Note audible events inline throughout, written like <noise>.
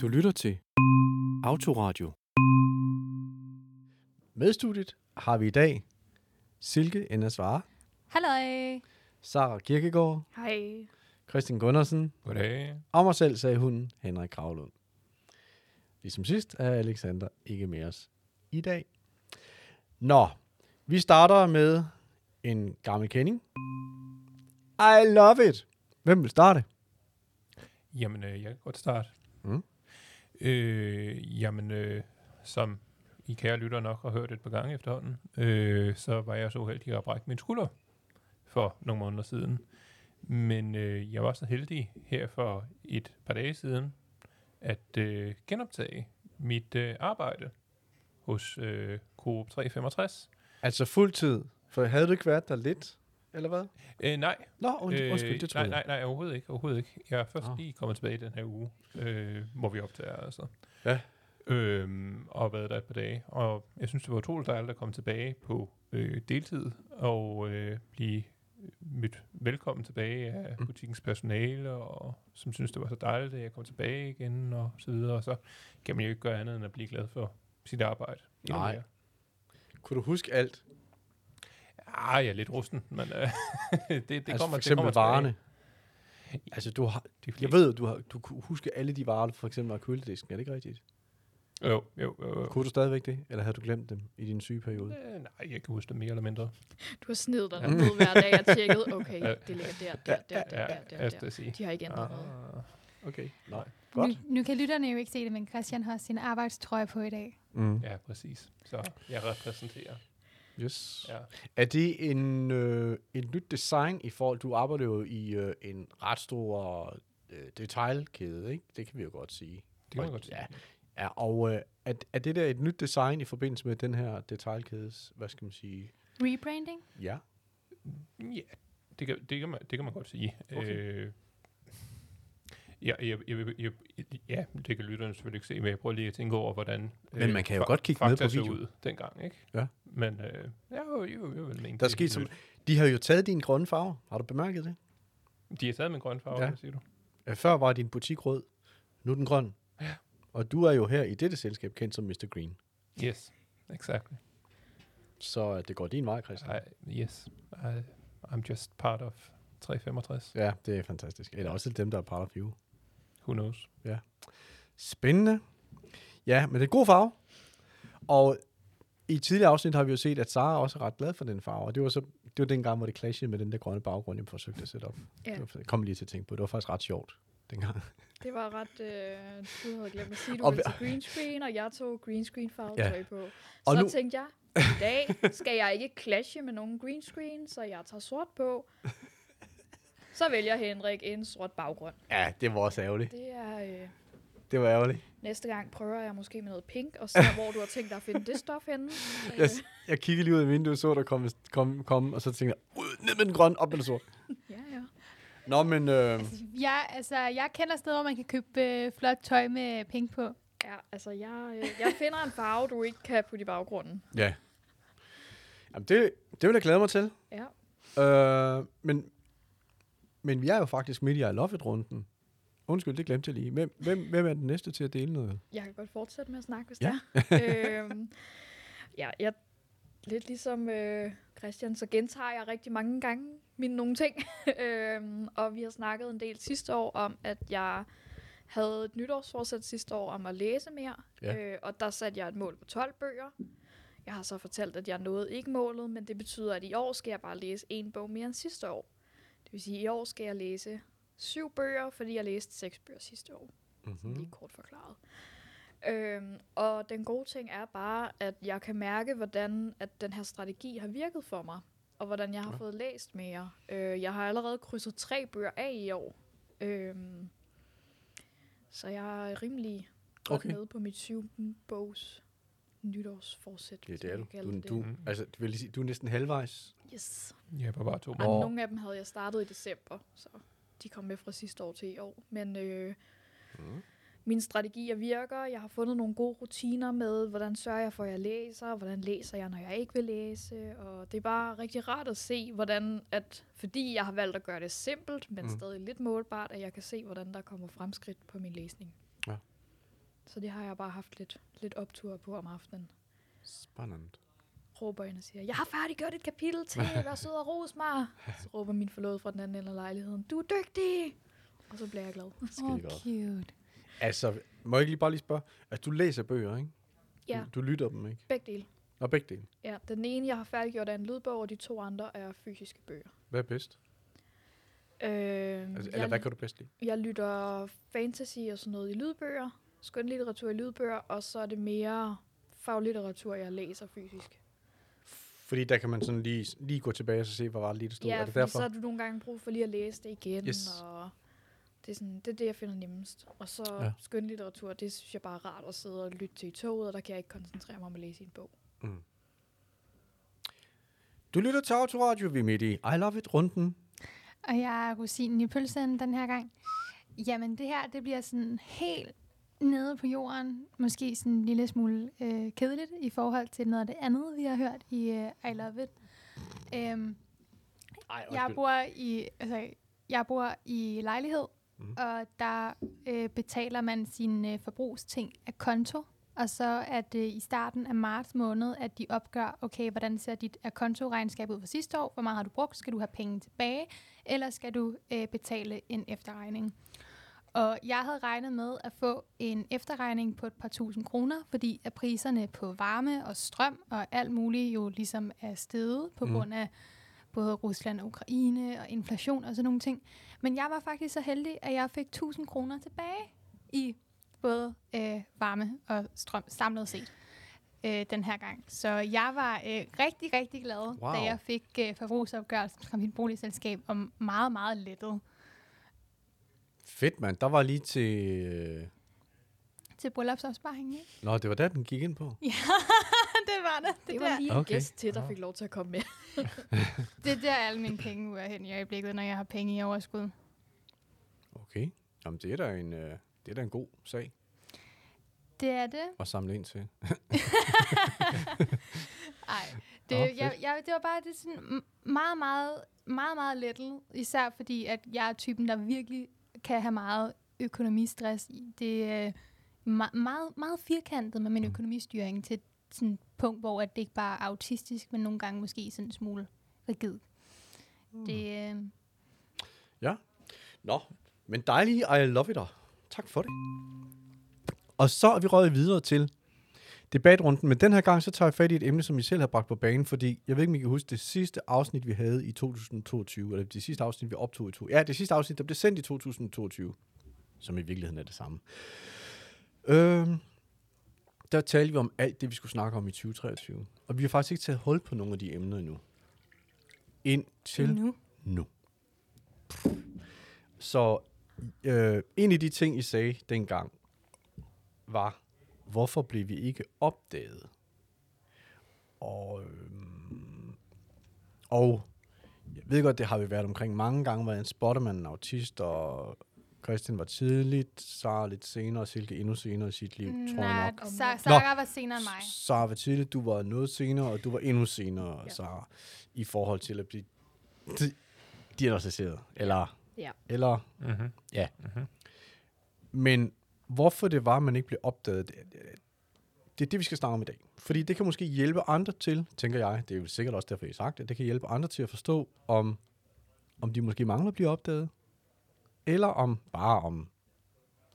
Du lytter til Autoradio. Med studiet har vi i dag Silke Endersvare, Halløj. Sara Kirkegaard, Hej. Christian Gundersen Goddag. og mig selv, sagde hun, Henrik Kravlund. Ligesom sidst er Alexander ikke med os i dag. Nå, vi starter med en gammel kending. I love it. Hvem vil starte? Jamen, øh, jeg kan godt starte. Mm. Øh, jamen, øh, som I kære lytter nok har hørt et par gange efterhånden, øh, så var jeg så uheldig at brække min skulder for nogle måneder siden. Men øh, jeg var så heldig her for et par dage siden at øh, genoptage mit øh, arbejde hos øh, Coop 365. Altså fuldtid. For havde du ikke været der lidt, eller hvad? Øh, nej, Nå, und, øh, undskyld, det tror nej, jeg. nej, nej, overhovedet ikke, overhovedet ikke. Jeg er først Nå. lige kommet tilbage i den her uge, øh, hvor vi optager, altså. Ja. Øhm, og været der et par dage. Og jeg synes, det var utroligt dejligt at komme tilbage på øh, deltid og øh, blive mødt velkommen tilbage af Mm. butikkens personale, og som synes, det var så dejligt, at jeg kom tilbage igen, og så videre. Og så kan man jo ikke gøre andet end at blive glad for sit arbejde. endnu Nej. mere. Kunne du huske alt? Ah, jeg er lidt rusten, men øh, <laughs> det, det, altså kommer, for det eksempel kommer tilbage. varerne. Altså, du har, De jeg ved, du, har, du kunne huske alle de varer, for eksempel var køledisken. Er det ikke rigtigt? Jo, jo, jo. jo. Kunne du stadigvæk det? Eller havde du glemt dem i din sygeperiode? Øh, nej, jeg kan huske det mere eller mindre. Du har snedet dig <laughs> ned hver dag og tjekket, okay, det ligger der, der, der, der, der, der, der. sige. De har ikke ændret noget. Ah, Okay. Nej. Nu, Godt. nu kan lytterne jo ikke se det, men Christian har sin arbejdstrøje på i dag. Mm. ja, præcis. Så jeg repræsenterer. Yes. Ja. Er det en, øh, et nyt design i forhold... Du arbejder jo i øh, en ret stor øh, detailkæde, ikke? Det kan vi jo godt sige. Det kan man Og- godt sige. Ja, ja og øh, er, er det der et nyt design i forbindelse med den her detailkædes, hvad skal man sige? Rebranding? Ja. Ja, det kan, det kan, man, det kan man godt sige. Okay. Øh, ja, jeg, jeg, jeg, jeg, ja, det kan lytterne selvfølgelig ikke se, men jeg prøver lige at tænke over, hvordan Men man kan jo fa- godt kigge med på video. ud dengang, ikke? Ja. Men øh, ja, jo, jo, jo, jeg mene, Der er det sket som, de har jo taget din grønne farve. Har du bemærket det? De har taget min grønne farve, Ja. ja. siger du? Øh, Før var din butik rød, nu er den grøn. Ja. Og du er jo her i dette selskab kendt som Mr. Green. Yes, exactly. Så øh, det går din vej, Christian. I, yes, I, I'm just part of 365. Ja, det er fantastisk. Eller også dem, der er part of you. Who knows? Spændende. Ja, men det er god farve. Og i tidligere afsnit har vi jo set, at Sara også er ret glad for den farve. Og det var så det var den gang, hvor det clashede med den der grønne baggrund, jeg forsøgte at sætte op. Ja. Det var, jeg kom lige til at tænke på. Det var faktisk ret sjovt dengang. Det var ret, øh, du havde glemt at sige, du Og ville vi- til green screen, og jeg tog green screen farvet Ja. på. Så Og nu- tænkte jeg, i dag skal jeg ikke clashe med nogen green screen, så jeg tager sort på. Så vælger Henrik en sort baggrund. Ja, det var også ærgerligt. Det er... Øh, Det var ærgerligt. næste gang prøver jeg måske med noget pink, og ser, hvor du har tænkt dig at finde det stof henne. <laughs> Jeg, jeg kiggede lige ud af vinduet, så der kom, kom, kom og så tænkte jeg, ud, ned med den grønne, op med den sort. <laughs> ja, ja. Nå, men øh, Jeg, altså, jeg kender steder, hvor man kan købe øh, flot tøj med pink på. Ja, altså jeg, øh, jeg finder en farve, du ikke kan putte i baggrunden. ja. Jamen, det, det vil jeg glæde mig til. Ja. Øh, men, men vi er jo faktisk midt i I Love It-runden. Undskyld, det glemte jeg lige. Hvem, hvem, hvem er den næste til at dele noget? Jeg kan godt fortsætte med at snakke, hvis Ja. det er. <laughs> øhm, ja, jeg, lidt ligesom øh, Christian, så gentager jeg rigtig mange gange mine nogle ting. <laughs> øhm, og vi har snakket en del sidste år om, at jeg havde et nytårsforsæt sidste år om at læse mere. Ja. Øh, og der satte jeg et mål på 12 bøger. Jeg har så fortalt, at jeg nåede ikke målet, men det betyder, at i år skal jeg bare læse en bog mere end sidste år. Det vil sige, at i år skal jeg læse syv bøger, fordi jeg læste seks bøger sidste år. Mm-hmm. Lige kort forklaret. Øhm, og den gode ting er bare, at jeg kan mærke, hvordan at den her strategi har virket for mig, og hvordan jeg har Ja. fået læst mere. Øh, jeg har allerede krydset tre bøger af i år. Øhm, så jeg er rimelig godt Okay. med på mit syv bogs nytårsforsæt. Ja, det er du. Du, kalde du, Mm. altså, det vil sige, du er næsten halvvejs. det. Yes. Ja, på bare to Ej, Hvor- nogle af dem havde jeg startet i december, så de kom med fra sidste år til i år. Men øh, Mm. mine strategier virker. Jeg har fundet nogle gode rutiner med, hvordan sørger jeg for, at jeg læser, hvordan læser jeg, når jeg ikke vil læse. Og det er bare rigtig rart at se, hvordan, at fordi jeg har valgt at gøre det simpelt, men Mm. stadig lidt målbart, at jeg kan se, hvordan der kommer fremskridt på min læsning. Så det har jeg bare haft lidt, lidt optur på om aftenen. Spændende. Råber ind og siger, jeg har færdiggjort et kapitel til, vær sød og ros mig. <laughs> Så råber min forlod fra den anden ende af lejligheden, du er dygtig! Og så bliver jeg glad. Skide Oh, cute. Altså, må jeg ikke lige bare lige spørge? Altså, du læser bøger, ikke? Ja, Du, du lytter dem, ikke? begge dele. Og begge dele. Ja, den ene, jeg har færdiggjort, er en lydbog, og de to andre er fysiske bøger. Hvad er bedst? Øh, Altså, eller jeg, hvad kan du bedst lide? jeg lytter fantasy og sådan noget i lydbøger, skønlitteratur i lydbøger, og så er det mere faglitteratur, jeg læser fysisk. Fordi der kan man sådan lige, lige gå tilbage og se, hvad var det lige, der stod. Ja, er det derfor? så har du nogle gange brug for lige at læse det igen, Yes. og det er, sådan, det er det, jeg finder nemmest. Og så Ja. skønlitteratur, det synes jeg bare er rart at sidde og lytte til i toget, og der kan jeg ikke koncentrere mig om at læse i en bog. Mm. Du lytter til Autoradio, vi er midt i I Love It-runden. Og jeg er rosinen i pølsen den her gang. Jamen, det her, det bliver sådan helt nede på jorden. Måske sådan en lille smule øh, kedeligt i forhold til noget af det andet, vi har hørt i øh, I Love It. Øhm, Ej, jeg bor i, altså, jeg bor i lejlighed, mm. og der øh, betaler man sine øh, forbrugsting af konto. Og så er det i starten af marts måned, at de opgør, okay, hvordan ser dit kontoregnskab ud for sidste år? Hvor meget har du brugt? Skal du have penge tilbage? Eller skal du øh, betale en efterregning? Og jeg havde regnet med at få en efterregning på et par tusind kroner, fordi at priserne på varme og strøm og alt muligt jo ligesom er steget på Mm. grund af både Rusland og Ukraine og inflation og sådan nogle ting. Men jeg var faktisk så heldig, at jeg fik 1000 kroner tilbage i både øh, varme og strøm samlet set øh, den her gang. Så jeg var øh, rigtig, rigtig glad, Wow. da jeg fik øh, forbrugsopgørelsen fra mit boligselskab om meget, meget lettet Fedt, mand. Der var lige til... Øh... til bryllupsopsparingen. Ikke? Nå, det var der, den gik ind på. Ja, <laughs> det var det. Det, Det, var der, lige en Okay. gæst til, der fik lov til at komme med. <laughs> det er der alle mine penge ud af hen i øjeblikket, når jeg har penge i overskud. Okay. Jamen, det er da en, øh... det er da en god sag Det er det. at samle ind til. <laughs> Ej, det, oh, jeg, jeg, det var bare det sådan meget, meget, meget, meget lettet. Især fordi, at jeg er typen, der virkelig kan have meget økonomistress. Det er me- meget, meget firkantet med min Mm. økonomistyring til sådan et punkt, hvor at det ikke bare er autistisk, men nogle gange måske sådan en smule rigid. Mm. Det, øh, Nå, men dejligt. I love it. Tak for det. Og så er vi røget videre til debatrunden, men den her gang så tager jeg fat i et emne, som I selv har bragt på banen, fordi jeg ved ikke, om I kan huske det sidste afsnit, vi havde i 2022, eller det sidste afsnit, vi optog i to. Ja, det sidste afsnit, der blev sendt i 2022, som i virkeligheden er det samme. Øhm, der talte vi om alt det, vi skulle snakke om i 2023. Og vi har faktisk ikke taget hul på nogle af de emner endnu. Indtil nu. nu. Så øh, en af de ting, I sagde dengang, var, hvorfor blev vi ikke opdaget? Og, øhm, og jeg ved godt, det har vi været omkring mange gange, hvordan spotter man en autist, og Christian var tidligt, Sara lidt senere, og Silke endnu senere i sit liv, tror jeg Nej, nok. Sa- Sara var senere end mig. Sara var tidligt, du var noget senere, og du var endnu senere, ja. Ja. Sara, i forhold til at blive di- diagnostiseret. Eller, Ja. eller, Mm-hmm. ja. Mm-hmm. Men hvorfor det var, man ikke blev opdaget, det, det, det er det, vi skal snakke om i dag. Fordi det kan måske hjælpe andre til, tænker jeg, det er jo sikkert også derfor, I har sagt det, det kan hjælpe andre til at forstå, om, om de måske mangler at blive opdaget, eller om bare om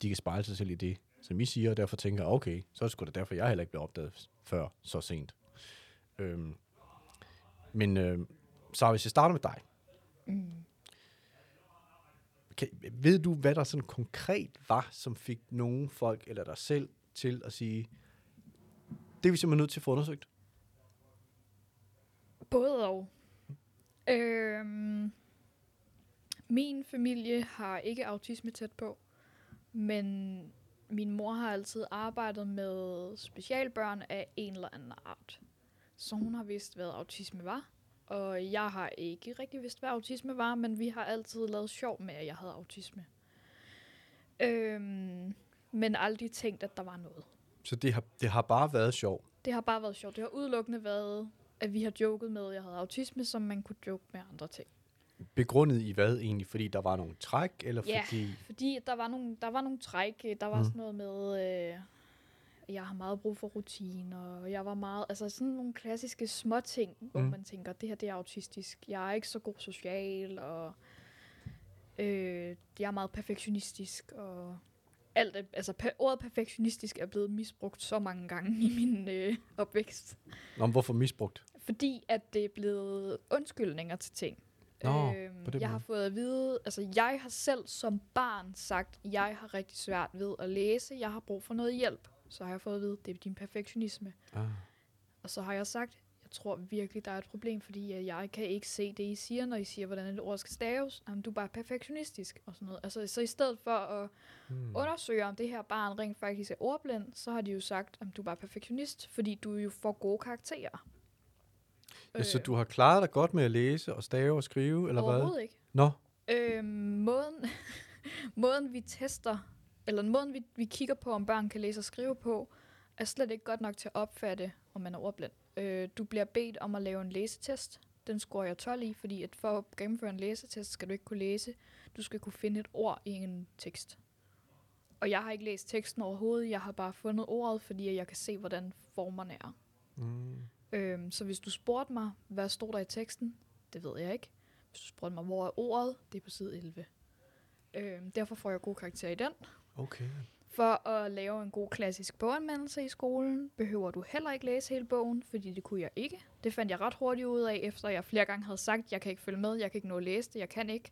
de kan spejle sig selv i det, som I siger, og derfor tænker, okay, så er det sgu da derfor, jeg heller ikke blev opdaget før så sent. Øhm, men øh, så hvis jeg starter med dig, Mm kan, ved du, hvad der sådan konkret var, som fik nogen folk, eller dig selv, til at sige, det er vi simpelthen nødt til at få undersøgt? Både og. Øhm, min familie har ikke autisme tæt på, men min mor har altid arbejdet med specialbørn af en eller anden art. Så hun har vidst, hvad autisme var. Og jeg har ikke rigtig vidst, hvad autisme var, men vi har altid lavet sjov med, at jeg havde autisme. Øhm, men aldrig tænkt, at der var noget. Så det har, det har bare været sjov. Det har bare været sjovt. Det har udelukkende været, at vi har joket med, at jeg havde autisme, som man kunne joke med andre ting. Begrundet i hvad egentlig? Fordi der var nogle træk, eller Ja. fordi... Fordi der var nogle, der var nogle træk. Der var mm. sådan noget med, øh, jeg har meget brug for rutiner, og jeg var meget, altså sådan nogle klassiske små ting, hvor Mm. man tænker, det her det er autistisk. Jeg er ikke så god social, og øh, jeg er meget perfektionistisk, og alt, er- altså per, ordet perfektionistisk er blevet misbrugt så mange gange i min øh, opvækst. Nå, men hvorfor misbrugt? Fordi at det er blevet undskyldninger til ting. Nå, Øhm, jeg har måde. fået at vide, altså jeg har selv som barn sagt, jeg har rigtig svært ved at læse, jeg har brug for noget hjælp. Så har jeg fået at vide, det er din perfektionisme. Ah. Og så har jeg sagt, jeg tror virkelig, der er et problem, fordi jeg kan ikke se det, I siger, når I siger, hvordan et ord skal staves. Jamen, du er bare perfektionistisk og sådan noget. Altså, så i stedet for at Hmm. undersøge, om det her barn rent faktisk er ordblind, så har de jo sagt, at du er bare perfektionist, fordi du jo får gode karakterer. Ja, så Øh, du har klaret dig godt med at læse og stave og skrive, eller hvad? Overhovedet ikke. Nå, Øh, måden, <laughs> måden vi tester, eller måden vi, vi kigger på, om børn kan læse og skrive på, er slet ikke godt nok til at opfatte, om man er ordblind. Øh, du bliver bedt om at lave en læsetest. Den scorer jeg 12 i, fordi at for at gennemføre en læsetest, skal du ikke kunne læse. Du skal kunne finde et ord i en tekst. Og jeg har ikke læst teksten overhovedet. Jeg har bare fundet ordet, fordi jeg kan se, hvordan formerne er. mm. Øhm, så hvis du spurgte mig, hvad stod der i teksten, det ved jeg ikke. Hvis du spurgte mig, hvor er ordet, det er på side 11. Øhm, derfor får jeg god karakter i den. Okay. For at lave en god klassisk boganmeldelse i skolen, behøver du heller ikke læse hele bogen, fordi det kunne jeg ikke. Det fandt jeg ret hurtigt ud af, efter jeg flere gange havde sagt, jeg kan ikke følge med, jeg kan ikke nå at læse det, jeg kan ikke.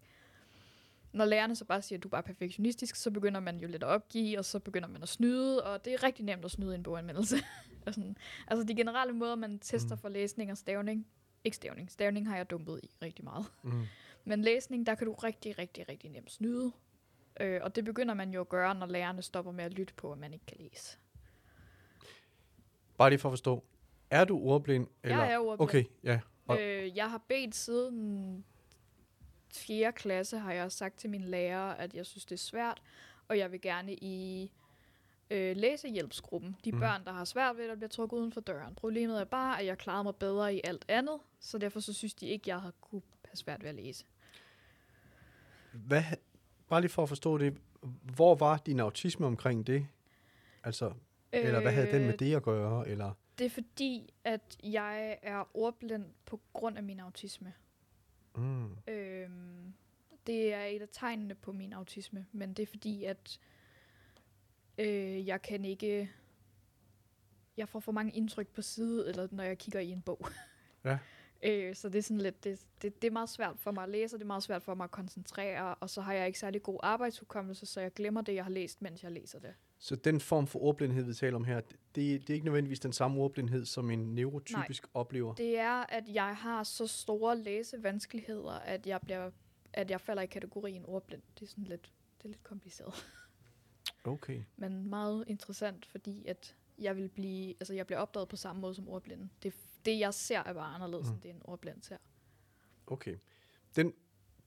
Når lærerne så bare siger, at du er bare perfektionistisk, så begynder man jo lidt at opgive, og så begynder man at snyde, og det er rigtig nemt at snyde en boganmeldelse. <laughs> Altså de generelle måder, man tester Mm. for læsning og stavning, ikke stavning, stavning har jeg dumpet i rigtig meget. Mm. Men læsning, der kan du rigtig, rigtig, rigtig nemt snyde. Øh, og det begynder man jo at gøre, når lærerne stopper med at lytte på, at man ikke kan læse. Bare lige for at forstå. Er du ordblind? Eller? Jeg er ordblind. Okay, ja. Og- Øh, jeg har bedt siden 4. klasse, har jeg sagt til min lærer, at jeg synes, det er svært, og jeg vil gerne i øh, læsehjælpsgruppen. De mm. børn, der har svært ved det, bliver trukket uden for døren. Problemet er bare, at jeg klarede mig bedre i alt andet, så derfor så synes de ikke, jeg har kunne have svært ved at læse. Hvad, bare lige for at forstå det. Hvor var din autisme omkring det? Altså, eller hvad havde den med Øh, det at gøre? Eller? Det er fordi, at jeg er ordblind på grund af min autisme. Mm. Øhm, det er et af tegnene på min autisme, men det er fordi, at øh, jeg kan ikke... Jeg får for mange indtryk på side, eller når jeg kigger i en bog. Ja. Øh, så det er sådan lidt, det, det, det er meget svært for mig at læse, og det er meget svært for mig at koncentrere, og så har jeg ikke særlig god arbejdshukommelse, så jeg glemmer det, jeg har læst, mens jeg læser det. Så den form for ordblindhed, vi taler om her, det, det er ikke nødvendigvis den samme ordblindhed, som en neurotypisk Nej. oplever? Det er, at jeg har så store læsevanskeligheder, at jeg, bliver, at jeg falder i kategorien ordblind. Det er sådan lidt, det er lidt kompliceret. Okay. men meget interessant, fordi at jeg vil blive, altså jeg bliver opdaget på samme måde som ordblinde. Det, det jeg ser er bare anderledes, Mm. end det en ordblind ser. Okay. Den,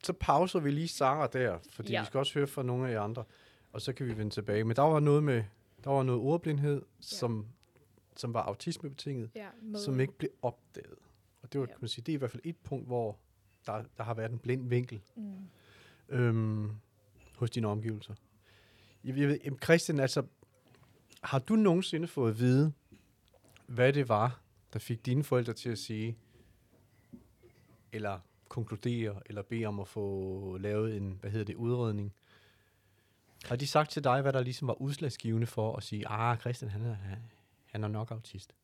så pauser vi lige Sara der, fordi ja. Vi skal også høre fra nogle af jer andre, og så kan vi vende tilbage. Men der var noget med, der var noget ordblindhed, ja. som, som var autismebetinget, Ja, med, som ikke blev opdaget. Og det var, Ja. kan man sige, det er i hvert fald et punkt, hvor der, der har været en blind vinkel Mm. øhm, hos dine omgivelser. Jeg, jeg ved, Christian, altså, har du nogensinde fået at vide, hvad det var, der fik dine forældre til at sige, eller konkludere, eller bede om at få lavet en, hvad hedder det, udredning? Har de sagt til dig, hvad der ligesom var udslagsgivende for at sige, ah, Christian, han er, han er nok autist?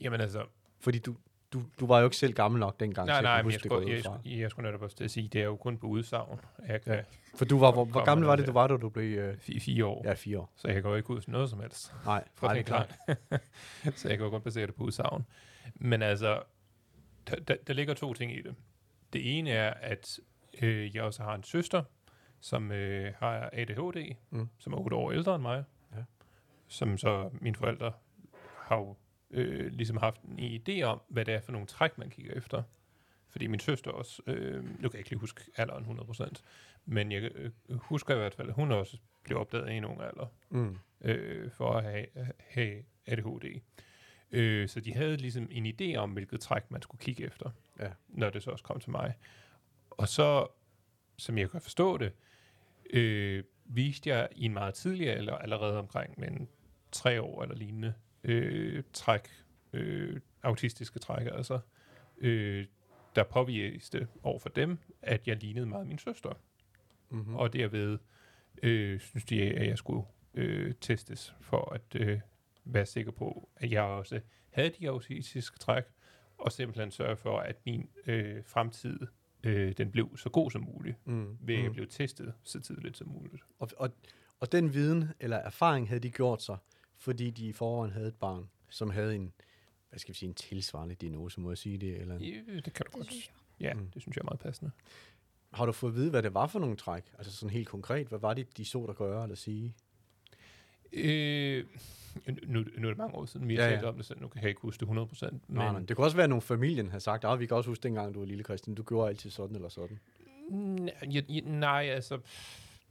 Jamen altså, Fordi du, du, du var jo ikke selv gammel nok dengang, nej, til nej, men jeg skulle, jeg, jeg, jeg skulle netop også til at sige, det er jo kun på udsagn. Jeg kan Ja. For du var, hvor, hvor gammel var det, du var, da du blev... Øh, fire, fire år, ja, fire år. så jeg jo ikke huske noget som helst. Nej, <laughs> For nej, det er klart. <laughs> så jeg kan jo godt basere det på udsagn. Men altså, der, der, der ligger to ting i det. Det ene er, at øh, jeg også har en søster, som øh, har ADHD, mm. som er otte år ældre end mig. Ja. Som så mine forældre har jo øh, ligesom haft en idé om, hvad det er for nogle træk, man kigger efter. Fordi min søster også, øh, nu kan jeg ikke lige huske alderen 100%, men jeg øh, husker i hvert fald, at hun også blev opdaget i en ung alder Mm. øh, for at have, have ADHD. Øh, så de havde ligesom en idé om, hvilket træk man skulle kigge efter, Ja. når det så også kom til mig. Og så, som jeg kan forstå det, øh, viste jeg i en meget tidligere alder, allerede omkring men tre år eller lignende øh, træk, øh, autistiske træk altså, øh, der påviste over for dem, at jeg lignede meget min søster. Mm-hmm. Mm. Og derved øh, synes de, at jeg skulle øh, testes for at øh, være sikker på, at jeg også havde de autistiske træk, og simpelthen sørge for, at min øh, fremtid øh, den blev så god som muligt, mm. ved at jeg mm. blev testet så tidligt som muligt. Og, og, og den viden eller erfaring havde de gjort sig, fordi de i forvejen havde et barn, som havde en, hvad skal vi sige, en tilsvarende diagnose, må jeg sige det? Eller en, Ja, det kan du Det godt. synes jeg. Ja, Mm. det synes jeg er meget passende. har du fået at vide, hvad det var for nogle træk? Altså sådan helt konkret, hvad var det, de så der gøre eller sige? Øh, nu, nu er det mange år siden, vi har Ja, ja, ja. talt om det, så nu kan jeg ikke huske det 100%. Men, Nej, nej. Det kunne også være, at nogle familien havde sagt, at vi kan også huske dengang, du var lille Christian, du gjorde altid sådan eller sådan. Nej, altså,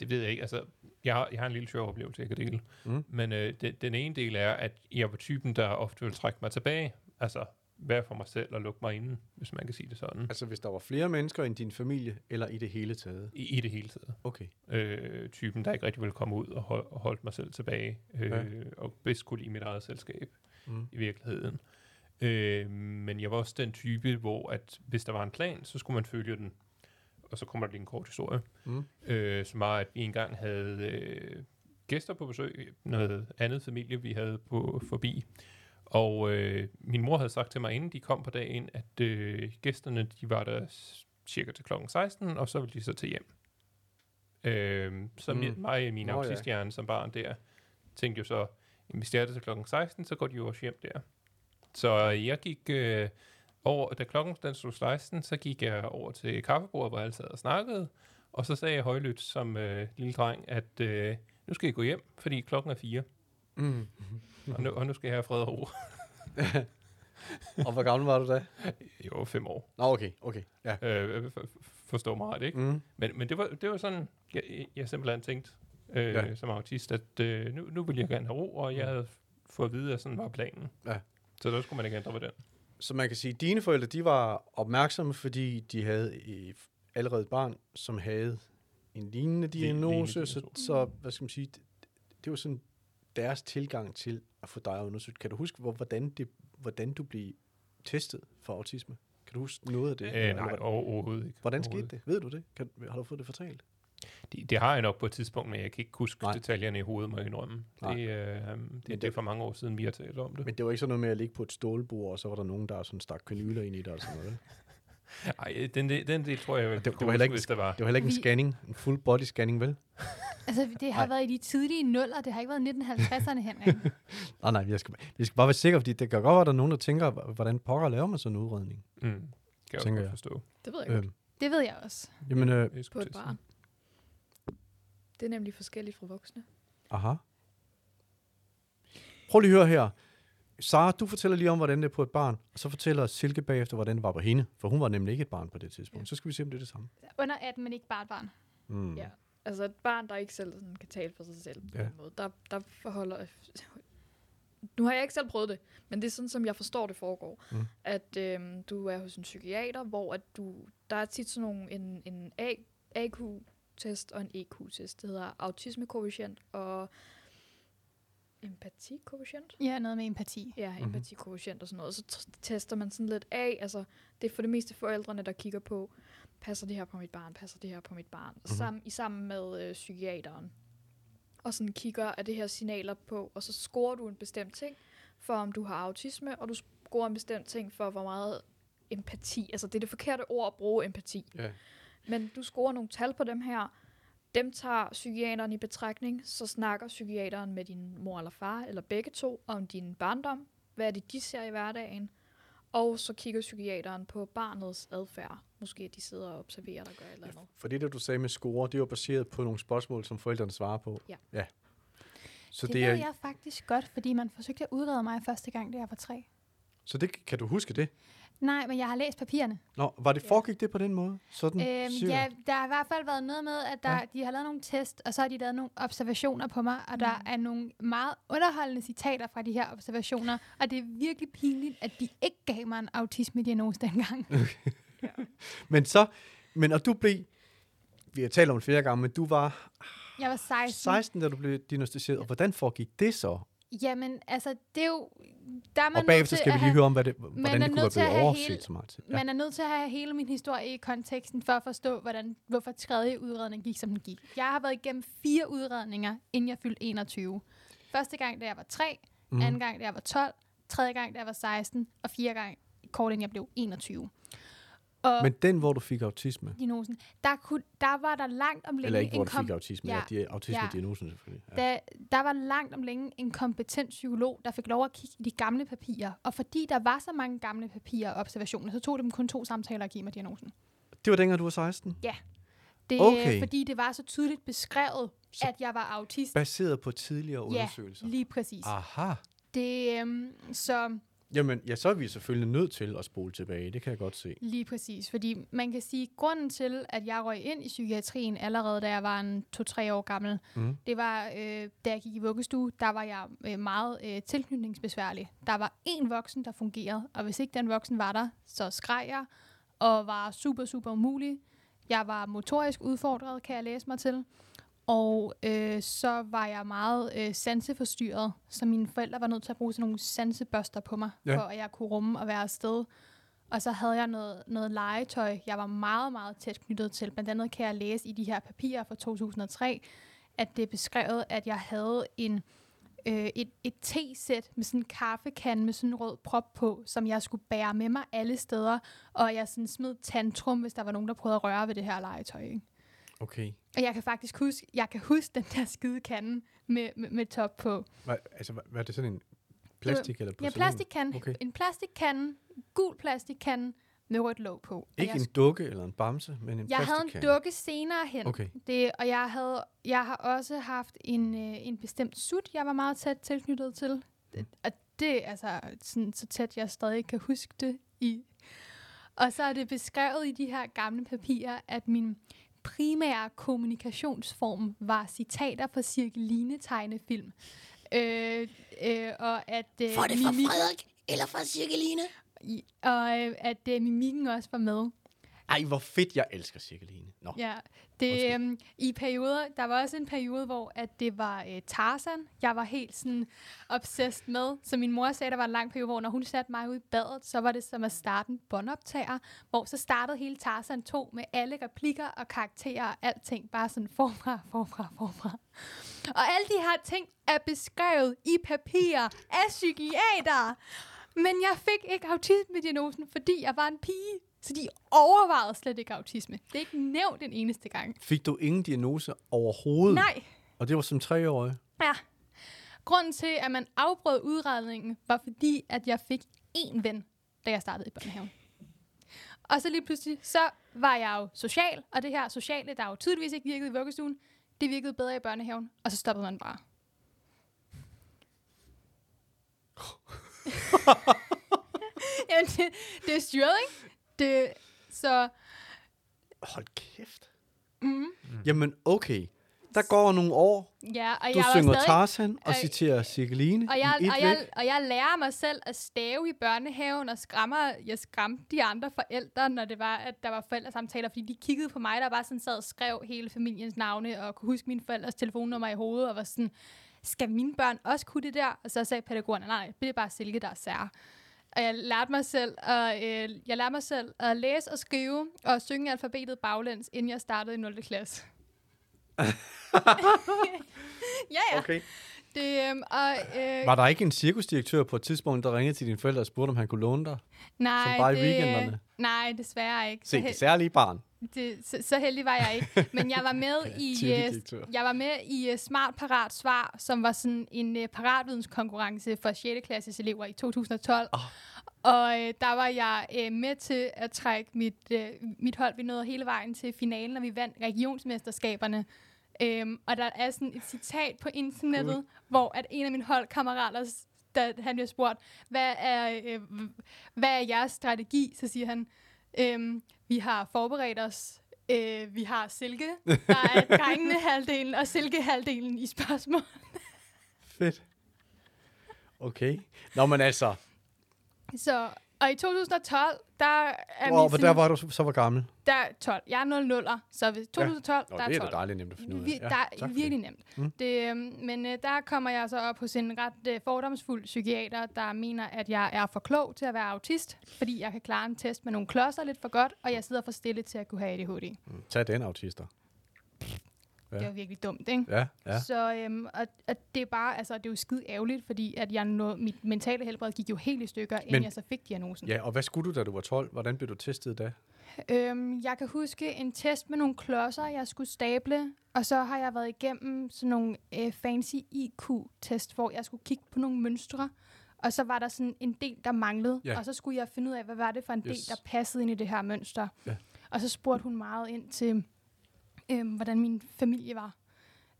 det ved jeg ikke. Altså, jeg, har, jeg har en lille sjov oplevelse, jeg kan dele. Mm. Men øh, det, den ene del er, at jeg var typen, der ofte ville trække mig tilbage. Altså, være for mig selv og lukke mig inde, hvis man kan sige det sådan. Altså hvis der var flere mennesker end din familie, eller i det hele taget? I, i det hele taget. Okay. Øh, typen, der ikke rigtig ville komme ud og, hold, og holde mig selv tilbage. Øh, Ja. Og bedst kunne lide mit eget selskab. Mm. i virkeligheden. Øh, men jeg var også den type, hvor at hvis der var en plan, så skulle man følge den. Og så kommer der lige en kort historie. Mm. Øh, som var, at vi engang havde øh, gæster på besøg, noget andet familie, vi havde på forbi. Og øh, min mor havde sagt til mig, inden de kom på dagen, at øh, gæsterne de var der cirka til klokken 16, og så ville de så til hjem. Øh, så Mm. mig og min ja. autisthjerne som barn der, tænkte jo så, hvis det er det til klokken 16, så går de jo også hjem der. Så jeg gik øh, over, da klokken den stod 16, så gik jeg over til kaffebordet, hvor jeg sad og snakkede, og så sagde jeg højlydt som øh, lille dreng, at øh, nu skal jeg gå hjem, fordi klokken er fire, Mm. og, nu, og nu skal jeg have fred og ro. <laughs> og hvor gammel var du da? Var fem år. Nå, okay, okay. Ja. Øh, for, forstår mig ret, ikke? Mm. Men, men det, var, det var sådan, jeg, jeg simpelthen tænkte øh, Ja. ja. som autist, at øh, nu, nu ville jeg gerne have ro, og jeg Mm. havde fået at vide, at sådan var planen. Ja. Så der skulle man ikke ændre ved den. Så man kan sige, at dine forældre, de var opmærksomme, fordi de havde allerede et barn, som havde en lignende diagnose, så, så hvad skal man sige, det, det var sådan deres tilgang til at få dig undersøgt. Kan du huske, hvor, hvordan, det, hvordan du blev testet for autisme? Kan du huske noget af det? Øh, nej, overhovedet ikke. Hvordan skete det? Ved du det? Kan, har du fået det fortalt? Det, det har jeg nok på et tidspunkt, men jeg kan ikke huske Nej. Nej. detaljerne i hovedet, må jeg indrømme. Nej. Det, øh, det, det- det, det er for mange år siden, vi har talt om det. Men det var ikke sådan noget med at ligge på et stålbord, og så var der nogen, der sådan stak kanyler ind i det og sådan noget. vel? <laughs> Ej, den, del- den del tror jeg, jeg det- det, det det var heller ikke- hvis der var. Det var heller ikke en Vi- scanning, en full body scanning, vel? Altså, det har Nej. været i de tidlige nuller. Det har ikke været 1950'erne, Henrik. <laughs> Nej, nej, jeg skal, jeg skal bare være sikker, fordi det kan godt være, at der er nogen, der tænker, hvordan pokker laver man sådan en udredning? Mm, kan jeg jeg. forstå. Det ved jeg godt. Øhm, Det ved jeg også. jamen, øh, Jeg På et barn. Det er nemlig forskelligt fra voksne. aha. Prøv lige at høre her. Sara, du fortæller lige om, hvordan det er på et barn, og så fortæller Silke bagefter, hvordan det var på hende, for hun var nemlig ikke et barn på det tidspunkt. Ja. Så skal vi se, om det er det samme. Under 18, men ikke bare et barn. Mm. Ja. Altså et barn, der ikke selv sådan kan tale for sig selv på Ja. den måde, der, der forholder... <laughs> Nu har jeg ikke selv prøvet det, men det er sådan, som jeg forstår, det foregår. Mm. At øhm, du er hos en psykiater, hvor at du, der er tit sådan nogle, en, en A, AQ-test og en EQ-test. Det hedder autisme-koefficient og empati-koefficient. Ja, noget med empati. Ja, Mhm. empati-koefficient og sådan noget. Og så t- tester man sådan lidt af, altså det er for det meste forældrene, der kigger på, passer det her på mit barn, passer det her på mit barn, Mhm. mm-hmm. sammen, i sammen med øh, psykiateren. Og sådan kigger, er det her signaler på, og så scorer du en bestemt ting, for om du har autisme, og du scorer en bestemt ting for, hvor meget empati, altså det er det forkerte ord at bruge empati. Ja. Men du scorer nogle tal på dem her, dem tager psykiateren i betragtning, så snakker psykiateren med din mor eller far, eller begge to, om din barndom, hvad er det, de ser i hverdagen, og så kigger psykiateren på barnets adfærd. Måske de sidder og observerer, der gør et eller andet. For det, der du sagde med score, det var baseret på nogle spørgsmål, som forældrene svarer på. Ja. ja. Så det, det, det ved er, jeg faktisk godt, fordi man forsøgte at udrede mig første gang, da jeg var tre. så det kan du huske det? Nej, men jeg har læst papirerne. Nå, var det Ja. foregik det på den måde? Sådan, Øhm, ja, der har i hvert fald været noget med, at der, Ja. ja. de har lavet nogle test, og så har de lavet nogle observationer på mig, og der Mm. er nogle meget underholdende citater fra de her observationer, og det er virkelig pinligt, at de ikke gav mig en autisme-diagnose dengang. Men så, men og du blev, vi har talt om det flere gange, men du var Jeg var 16. 16, da du blev diagnostiseret. Og hvordan foregik det så? Jamen, altså, det er jo... Der er man Og bagefter skal vi lige høre om, hvad det, er hvordan det kunne være blevet overset hele- så meget til. Man er nødt til at have hele min historie i konteksten for at forstå, hvordan, hvorfor tredje udredning gik, som den gik. Jeg har været igennem fire udredninger, inden jeg fyldte 21. Første gang, da jeg var 3, Mm. anden gang, da jeg var 12, tredje gang, da jeg var 16, og fire gang, kort inden jeg blev 21. Og Men den, hvor du fik autisme, diagnosen, der, kunne, der var der langt om længe eller ikke hvor en du fik autisme, ja, ja, ja, autisme-diagnosen selvfølgelig. Ja. der, der var langt om længe en kompetent psykolog, der fik lov at kigge i de gamle papirer. Og fordi der var så mange gamle papirer og observationer, så tog det dem kun to samtaler at give mig diagnosen. Det var dengang, du var 16? Det, Okay. Fordi det var så tydeligt beskrevet, Så- at jeg var autist. Baseret på tidligere Ja, undersøgelser? Lige præcis. Aha. Det, øhm, så Jamen, ja, så er vi selvfølgelig nødt til at spole tilbage. Det kan jeg godt se. lige præcis. Fordi man kan sige, at grunden til, at jeg røg ind i psykiatrien allerede, da jeg var en to-tre år gammel, Mm. det var, øh, da jeg gik i vuggestue, der var jeg øh, meget øh, tilknytningsbesværlig. Der var én voksen, der fungerede, og hvis ikke den voksen var der, så skreg jeg og var super, super umulig. Jeg var motorisk udfordret, kan jeg læse mig til. Og øh, så var jeg meget øh, sanseforstyrret, så mine forældre var nødt til at bruge sådan nogle sansebørster på mig, Ja. for at jeg kunne rumme og være afsted. Og så havde jeg noget, noget legetøj, jeg var meget, meget tæt knyttet til. Blandt andet kan jeg læse i de her papirer fra 2003, at det er beskrevet, at jeg havde en, øh, et, et te-sæt med sådan en kaffekande med sådan en rød prop på, som jeg skulle bære med mig alle steder. Og jeg sådan smed tantrum, hvis der var nogen, der prøvede at røre ved det her legetøj. Ikke? Okay. Og jeg kan faktisk huske, jeg kan huske den der skide kande med, med, med top på. Hvad, altså, hvad er det sådan en plastik eller Ja, porcelæn? plastikkande. Okay. En plastikkande, gul plastikkande med rødt låg på. Ikke en dukke eller en bamse, men en Jeg havde en plastikkande. dukke senere hen. Okay. Det, og jeg, havde, jeg har også haft en, øh, en bestemt sut, jeg var meget tæt tilknyttet til. Det, og det er altså sådan, så tæt, jeg stadig kan huske det i. Og så er det beskrevet i de her gamle papirer, at min primære kommunikationsform var citater fra Cirkeline-tegnefilm. Øh, øh, og at øh, Får det fra mimik- Frederik eller fra Cirkeline? i- og øh, at øh, mimikken også var med. Ej, hvor fedt, jeg elsker cirkeline. Nå. Ja, det, øhm, i perioder, der var også en periode, hvor at det var øh, Tarzan, jeg var helt sådan obsessed med. Så min mor sagde, der var en lang periode, hvor når hun satte mig ud i badet, så var det som at starte en båndoptager, hvor så startede hele Tarzan 2 med alle replikker og karakterer og alting, bare sådan forfra, forfra, forfra. Og alle de her ting er beskrevet i papirer af psykiater. Men jeg fik ikke autisme-diagnosen, fordi jeg var en pige. Så de overvejede slet ikke autisme. Det er ikke nævnt en eneste gang. Fik du ingen diagnose overhovedet? Nej. Og det var som treårig? Ja. Grunden til, at man afbrød udredningen, var fordi, at jeg fik én ven, da jeg startede i børnehaven. Og så lige pludselig, så var jeg jo social, og det her sociale, der jo tydeligvis ikke virkede i vuggestuen, det virkede bedre i børnehaven, og så stoppede man bare. <laughs> Jamen, det, det er styret, ikke? Det, så, Hold kæft. mm, Jamen, okay. Der går nogle år. ja, og Du jeg synger stadig, Tarzan og Øh, citerer Cirkeline Og jeg, i et og, jeg, og jeg lærer mig selv at stave i børnehaven, og skræmmer, jeg skræmte de andre forældre, når det var, at der var forældresamtaler, fordi de kiggede på mig, der bare sådan sad og skrev hele familiens navne, og kunne huske mine forældres telefonnummer i hovedet, og var sådan, skal mine børn også kunne det der? Og så sagde pædagogerne, nej, det er bare Silke, der er sær. Og jeg lærte mig selv, at, øh, jeg lærte mig selv at læse og skrive og synge alfabetet baglæns, inden jeg startede i 0. klasse. <laughs> <laughs> ja, ja. Okay. Det, øhm, og, øh, Var der ikke en cirkusdirektør på et tidspunkt, der ringede til dine forældre og spurgte, om han kunne låne dig? Nej, Som bare i det, weekenderne? Nej, desværre ikke. Se, det særlige barn. det, så, så heldig var jeg ikke. Men jeg var med <laughs> i, Tidlig uh, jeg var med i uh, Smart Parat Svar, som var sådan en uh, paratvidenskonkurrence for 6. klasses elever i 2012. Ah. Og uh, der var jeg uh, med til at trække mit, uh, mit hold. Vi nåede hele vejen til finalen, og vi vandt regionsmesterskaberne. Um, og der er sådan et citat på internettet, Cool. hvor at en af mine holdkammerater, da han bliver spurgt, hvad er, øh, hvad er jeres strategi? Så siger han, øhm, vi har forberedt os. Øh, vi har Silke, der er <laughs> drengene halvdelen, og Silke halvdelen i spørgsmål. Fedt. Okay. Nå, men altså, Så Og i 2012, der er vi hvor sådan, der var du så var gammel. der er 12. Jeg er 00 0'er, så hvis 2012, Nå, der det er er 12. da dejligt nemt at finde ud af. Vi, der er for det. virkelig nemt. Mm. Mm. Det, øhm, men øh, der kommer jeg så op hos en ret øh, fordomsfuld psykiater, der mener, at jeg er for klog til at være autist, fordi jeg kan klare en test med nogle klodser lidt for godt, og jeg sidder for stille til at kunne have ADHD. Mm. Tag den, autister. Ja. Det var virkelig dumt, ikke? Ja, ja. Så øhm, og, og det er bare, altså, det er jo skide ærgerligt, fordi at jeg nå, mit mentale helbred gik jo helt i stykker, inden Men- jeg så fik diagnosen. Ja, og hvad skulle du, da du var 12? Hvordan blev du testet da? Øhm, jeg kan huske en test med nogle klodser, jeg skulle stable, og så har jeg været igennem sådan nogle øh, fancy IQ-test, hvor jeg skulle kigge på nogle mønstre, og så var der sådan en del, der manglede, Ja. og så skulle jeg finde ud af, hvad var det for en del, Yes. der passede ind i det her mønster. Ja. Og så spurgte hun meget ind til, øh, hvordan min familie var.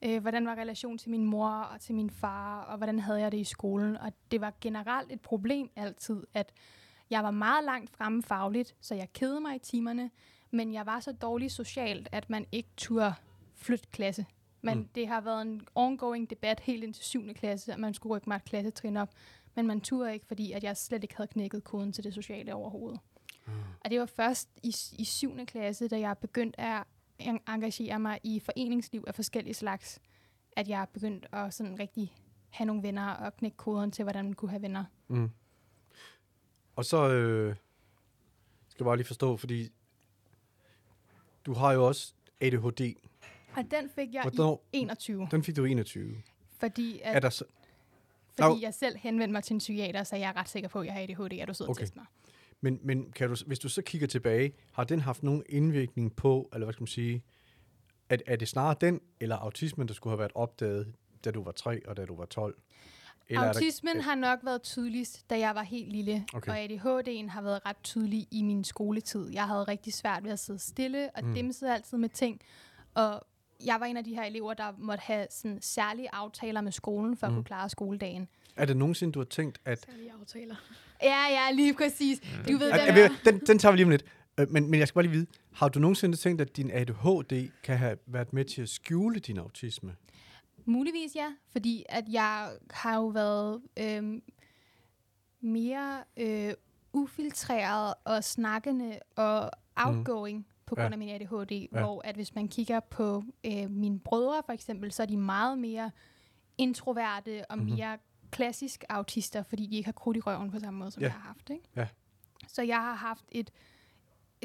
Øh, hvordan var relation til min mor og til min far, og hvordan havde jeg det i skolen. Og det var generelt et problem altid, at jeg var meget langt fremme fagligt, så jeg kedede mig i timerne, men jeg var så dårlig socialt, at man ikke turde flytte klasse. Men Mm. det har været en ongoing debat helt indtil 7. klasse, at man skulle rykke mig et klassetrin op. Men man turde ikke, fordi at jeg slet ikke havde knækket koden til det sociale overhovedet. Mm. Og det var først i, i 7. klasse, da jeg begyndte at engagere mig i foreningsliv af forskellige slags, at jeg begyndte at sådan rigtig have nogle venner og knække koden til, hvordan man kunne have venner. Mm. Og så øh, skal jeg bare lige forstå, fordi du har jo også ADHD. Og den fik jeg Hvornår? i 21, Den fik du i 21. fordi, Er at, der så, fordi Nå. jeg selv henvendte mig til en psykiater, så jeg er ret sikker på, at jeg har ADHD, og du sidder Okay. og mig. Men men kan du, hvis du så kigger tilbage, har den haft nogen indvirkning på, eller hvad skal man sige, at, er det snarere den, eller autismen, der skulle have været opdaget, da du var 3 og da du var 12? Eller er Autismen der, har nok været tydeligst, da jeg var helt lille, Okay. og ADHD'en har været ret tydelig i min skoletid. Jeg havde rigtig svært ved at sidde stille, og Mm. dimsede altid med ting, og jeg var en af de her elever, der måtte have sådan særlige aftaler med skolen, for at Mm. kunne klare skoledagen. er det nogensinde, du har tænkt, at... Særlige aftaler. Ja, ja, lige præcis. Du ved, hvem jeg er. den, den tager vi lige om lidt. Øh, Men, men jeg skal bare lige vide, har du nogensinde tænkt, at din ADHD kan have været med til at skjule din autisme? Muligvis ja, fordi at jeg har jo været øhm, mere øh, ufiltreret og snakkende og outgoing mm. på grund Ja. af min ADHD, Ja. hvor at hvis man kigger på øh, mine brødre for eksempel, så er de meget mere introverte og Mhm. mm-hmm. Klassisk autister, fordi de ikke har krudt i røven på samme måde, som Ja. jeg har haft. Ikke? Ja. Så jeg har haft et,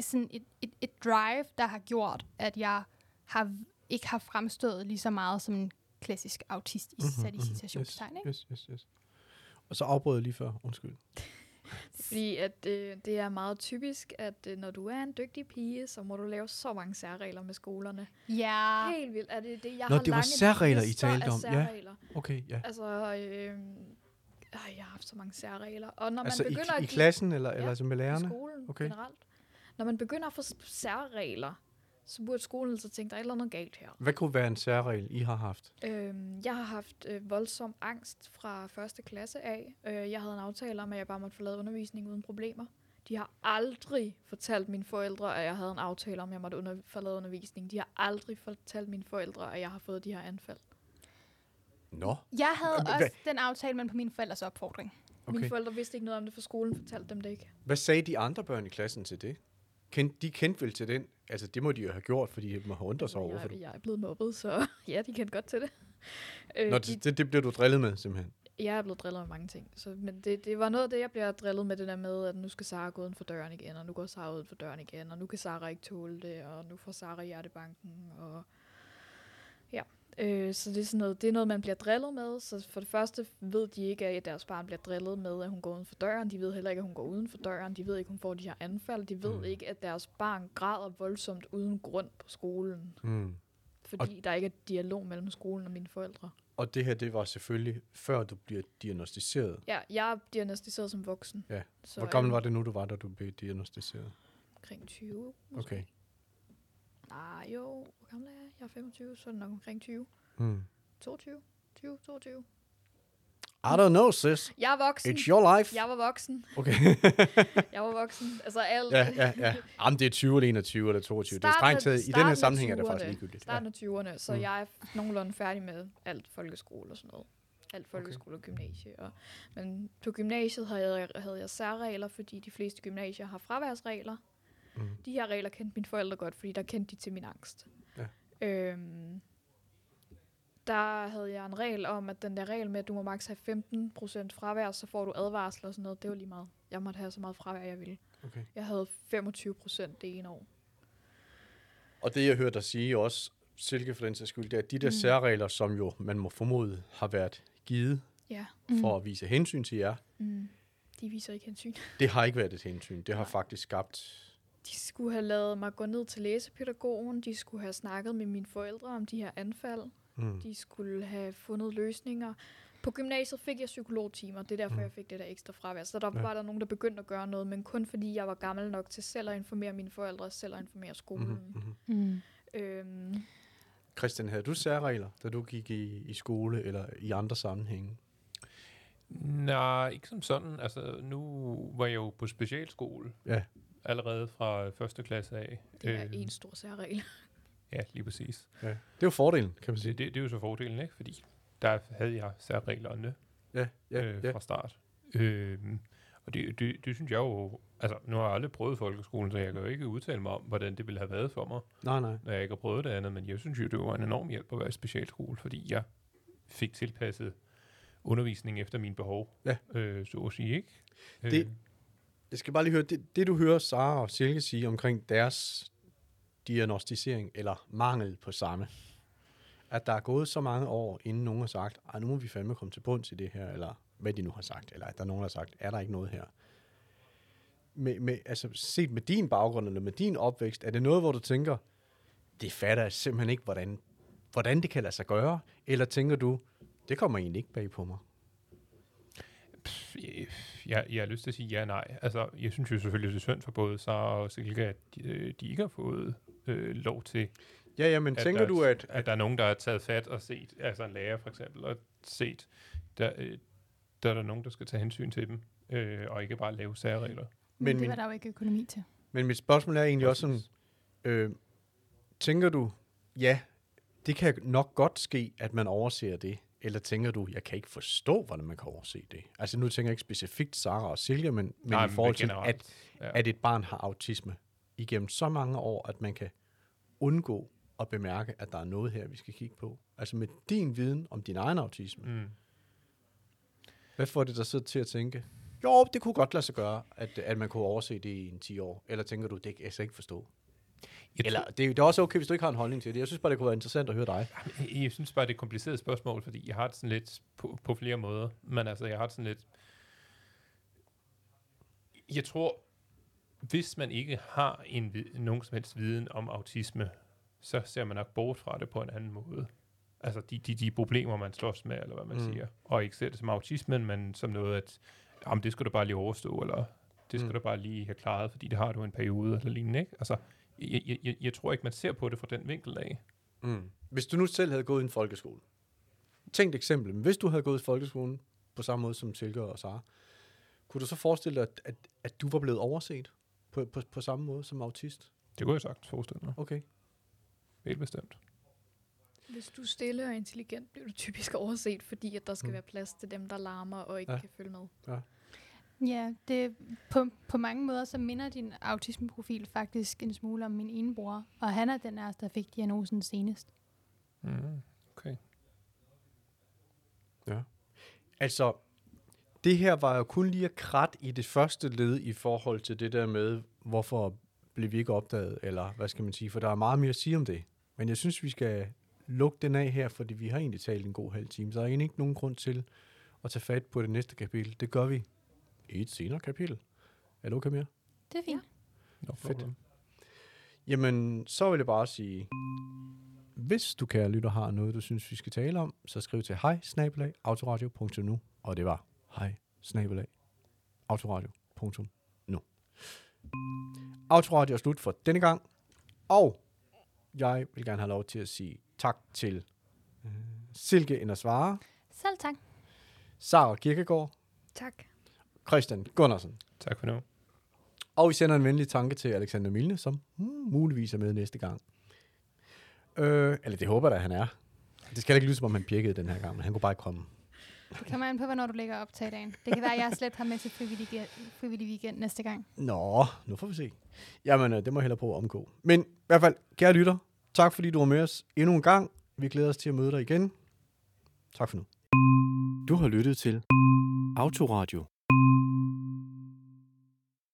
sådan et, et, et drive, der har gjort, at jeg har ikke har fremstået lige så meget som en klassisk autist i, mm-hmm, sat i citationstegn. Mhm, Yes, yes, yes, yes. Og så afbrød jeg lige før, undskyld. Fordi at, øh, det er meget typisk, at øh, når du er en dygtig pige, så må du lave så mange særregler med skolerne. Ja, Helt vildt er det det. Jeg Nå, har det var særregler, I talte om. Ja. Særregler. Okay, ja. Altså, øh, øh, jeg har haft så mange særregler. Og når Altså man i, begynder i at give- klassen, eller, Ja, eller altså med i lærerne? skolen Okay. generelt. Når man begynder at få særregler, så burde skolen så tænke, der er et eller andet galt her. Hvad kunne være en særregel, I har haft? Øhm, jeg har haft øh, voldsom angst fra første klasse af. Øh, jeg havde en aftale om, at jeg bare måtte forlade undervisning uden problemer. De har aldrig fortalt mine forældre, at jeg havde en aftale om, at jeg måtte under- forlade undervisning. De har aldrig fortalt mine forældre, at jeg har fået de her anfald. Nå, jeg havde Hva- også den aftale, men på min forældres opfordring. Okay. Mine forældre vidste ikke noget om det, for skolen fortalte dem det ikke. Hvad sagde de andre børn i klassen til det? Kend, de kendte vel til den? Altså, det må de jo have gjort, fordi de må have undret sig over. For jeg, jeg er blevet mobbet, så <laughs> ja, de kendte godt til det. Øh, Nå, de, det, det, det blev du drillet med, simpelthen. jeg er blevet drillet med mange ting. Så, men det, det var noget af det, jeg bliver drillet med, det der med, at nu skal Sara gå uden for døren igen, og nu går Sara uden for døren igen, og nu kan Sara ikke tåle det, og nu får Sara hjertebanken, og ja. Øh, så det er, sådan noget, det er noget, man bliver drillet med. Så for det første ved de ikke, at deres barn bliver drillet med, at hun går uden for døren. De ved heller ikke, at hun går uden for døren. De ved ikke, at hun får de her anfald. De ved Mm. ikke, at deres barn græder voldsomt uden grund på skolen. Mm. Fordi og der ikke er dialog mellem skolen og mine forældre. Og det her, det var selvfølgelig før du bliver diagnostiseret. Ja, jeg er diagnostiseret som voksen. Ja. Så Hvor gammel jeg var det nu, du var, da du blev diagnostiseret? Omkring 20. Måske. Okay. Nej, jo. Hvor gammel er jeg? Jeg er 25, så er det nok omkring 20. Mm. 22. 20, 22. I don't know, sis. Jeg er voksen. It's your life. Jeg var voksen. Okay. <laughs> Jeg var voksen. Altså alt. ja, ja, ja. Jamen, det er 20 eller 21 eller 22. det er Starten strengt taget. I den starten her sammenhæng er det 20'erne. faktisk ligegyldigt. Starten af 20'erne, så Mm. jeg er nogenlunde færdig med alt folkeskole og sådan noget. alt folkeskole og gymnasie. Og, men på gymnasiet havde jeg, havde jeg særregler, fordi de fleste gymnasier har fraværsregler. Mm. De her regler kendte mine forældre godt, fordi der kendte de til min angst. Ja. Øhm, der havde jeg en regel om, at den der regel med, at du må maks have 15% fravær, så får du advarsel og sådan noget, det var lige meget. Jeg måtte have så meget fravær, jeg ville. Okay. Jeg havde 25% det ene år. Og det, jeg hørte dig sige også, Silke for den sags skyld, det er, at de der mm. Særregler, som jo, man må formode, har været givet Ja, Mm. for at vise hensyn til jer, mm. de viser ikke hensyn. det har ikke været et hensyn. Det har Nej. faktisk skabt... De skulle have lavet mig gå ned til læsepædagogen, de skulle have snakket med mine forældre om de her anfald, Mm. de skulle have fundet løsninger. På gymnasiet fik jeg psykologtimer, det er derfor, Mm. jeg fik det der ekstra fravær. Så der Ja. var der nogen, der begyndte at gøre noget, men kun fordi jeg var gammel nok til selv at informere mine forældre, selv at informere skolen. Mm. Mm. Øhm, Christian, havde du særregler, da du gik i, i skole eller i andre sammenhænge? Nej, ikke som sådan. Altså, nu var jeg jo på specialskole. Ja. Allerede fra første klasse af. det er Øh, en stor særregel. <laughs> Ja, lige præcis. Ja. Det er jo fordelen, kan man sige. Det, det, det er jo så fordelen, ikke? Fordi der havde jeg særreglerne Ja, ja, øh, ja. fra start. Øh, og det, det, det synes jeg jo... Altså, nu har jeg aldrig prøvet folkeskolen, så jeg kan jo ikke udtale mig om, hvordan det ville have været for mig, Nej, nej. når jeg ikke har prøvet det andet. Men jeg synes jo, det var en enorm hjælp at være i specialskole, fordi jeg fik tilpasset undervisning efter mine behov, Ja. øh, så at sige, ikke? Det- Øh, Jeg skal bare lige høre, det, det du hører Sara og Silke sige omkring deres diagnostisering, eller mangel på samme, at der er gået så mange år, inden nogen har sagt, at nu må vi fandme komme til bunds i det her, eller hvad de nu har sagt, eller at der er nogen, der har sagt, er der ikke noget her? Med, med, altså set med din baggrund, eller med din opvækst, er det noget, hvor du tænker, det fatter jeg simpelthen ikke, hvordan, hvordan det kan lade sig gøre, eller tænker du, det kommer egentlig ikke bag på mig? pff, øh, jeg, jeg har lyst til at sige ja og nej. Altså, jeg synes jo selvfølgelig, det er synd for både Sara og Silke, at de, øh, de ikke har fået øh, lov til Ja, ja, men at tænker der, du, at, at der er nogen, der har taget fat og set, altså en lærer for eksempel, og set, der, øh, der er der nogen, der skal tage hensyn til dem, øh, og ikke bare lave særregler. Men Men det var der jo ikke økonomi til. Men mit spørgsmål er egentlig også sådan, øh, tænker du, ja, det kan nok godt ske, at man overser det, eller tænker du, jeg kan ikke forstå, hvordan man kan overse det? Altså nu tænker jeg ikke specifikt Sara og Silje, men, men Nej, i forhold til, at, ja. at et barn har autisme igennem så mange år, at man kan undgå at bemærke, at der er noget her, vi skal kigge på. Altså med din viden om din egen autisme, Mm. hvad får det dig så til at tænke, jo, det kunne godt lade sig gøre, at, at man kunne overse det i en 10 år. Eller tænker du, det kan jeg slet ikke forstå? Jeg, Eller det, er- det er også okay, hvis du ikke har en holdning til det. Jeg synes bare, det kunne være interessant at høre dig. jeg, jeg synes bare, det er et kompliceret spørgsmål, fordi jeg har det sådan lidt på, på flere måder. Men altså, jeg har det sådan lidt... Jeg tror, hvis man ikke har en, nogen som helst viden om autisme, så ser man nok bort fra det på en anden måde. Altså de, de, de problemer, man slås med, eller hvad man Mm. siger. Og ikke ser det som autismen, men som noget, at jamen, det skal du bare lige overstå, eller det skal mm. du bare lige have klaret, fordi det har du en periode, eller lignende. Ikke? Altså, jeg, jeg, jeg, tror ikke, man ser på det fra den vinkel af. Mm. Hvis du nu selv havde gået i en folkeskole. Tænk et eksempel. Men hvis du havde gået i folkeskolen på samme måde som Silke og Sara, kunne du så forestille dig, at, at, at du var blevet overset på, på, på samme måde som autist? Det kunne jeg sagtens forestille mig. Okay. Helt bestemt. Hvis du er stille og intelligent, bliver du typisk overset, fordi at der skal Mm. være plads til dem, der larmer og ikke ja. kan følge med. Ja, det, på, på mange måder så minder din autismeprofil faktisk en smule om min ene bror. Og han er den af der fik diagnosen senest. Mm. Okay. Altså, det her var jo kun lige at krat i det første led i forhold til det der med, hvorfor blev vi ikke opdaget, eller hvad skal man sige, for der er meget mere at sige om det. Men jeg synes, vi skal lukke den af her, fordi vi har egentlig talt en god halv time, så der er egentlig ikke nogen grund til at tage fat på det næste kapitel. Det gør vi i et senere kapitel. Er det okay mere? Det er fint. No Fedt. problem. Jamen, så vil jeg bare sige, hvis du, kære lytter, har noget, du synes, vi skal tale om, så skriv til hej autoradio.nu, og det var hej autoradio.nu. Autoradio er slut for denne gang, og jeg vil gerne have lov til at sige tak til øh, Silke Indersvare, Selv tak. Sara Kirkegaard, Tak. Christian Gundersen. Tak for nu. Og vi sender en venlig tanke til Alexander Milne, som hmm, muligvis er med næste gang. Øh, eller det håber jeg da, han er. Det skal ikke lyde, som om han pirkede den her gang, men han kunne bare ikke komme. Det kommer an på, hvornår du lægger op til i dagen. Det kan være, at jeg slet har med til frivillig, frivillig weekend næste gang. Nå, nu får vi se. Jamen, øh, det må jeg hellere prøve at omgå. Men i hvert fald, kære lytter, tak fordi du var med os endnu en gang. Vi glæder os til at møde dig igen. Tak for nu. Du har lyttet til Autoradio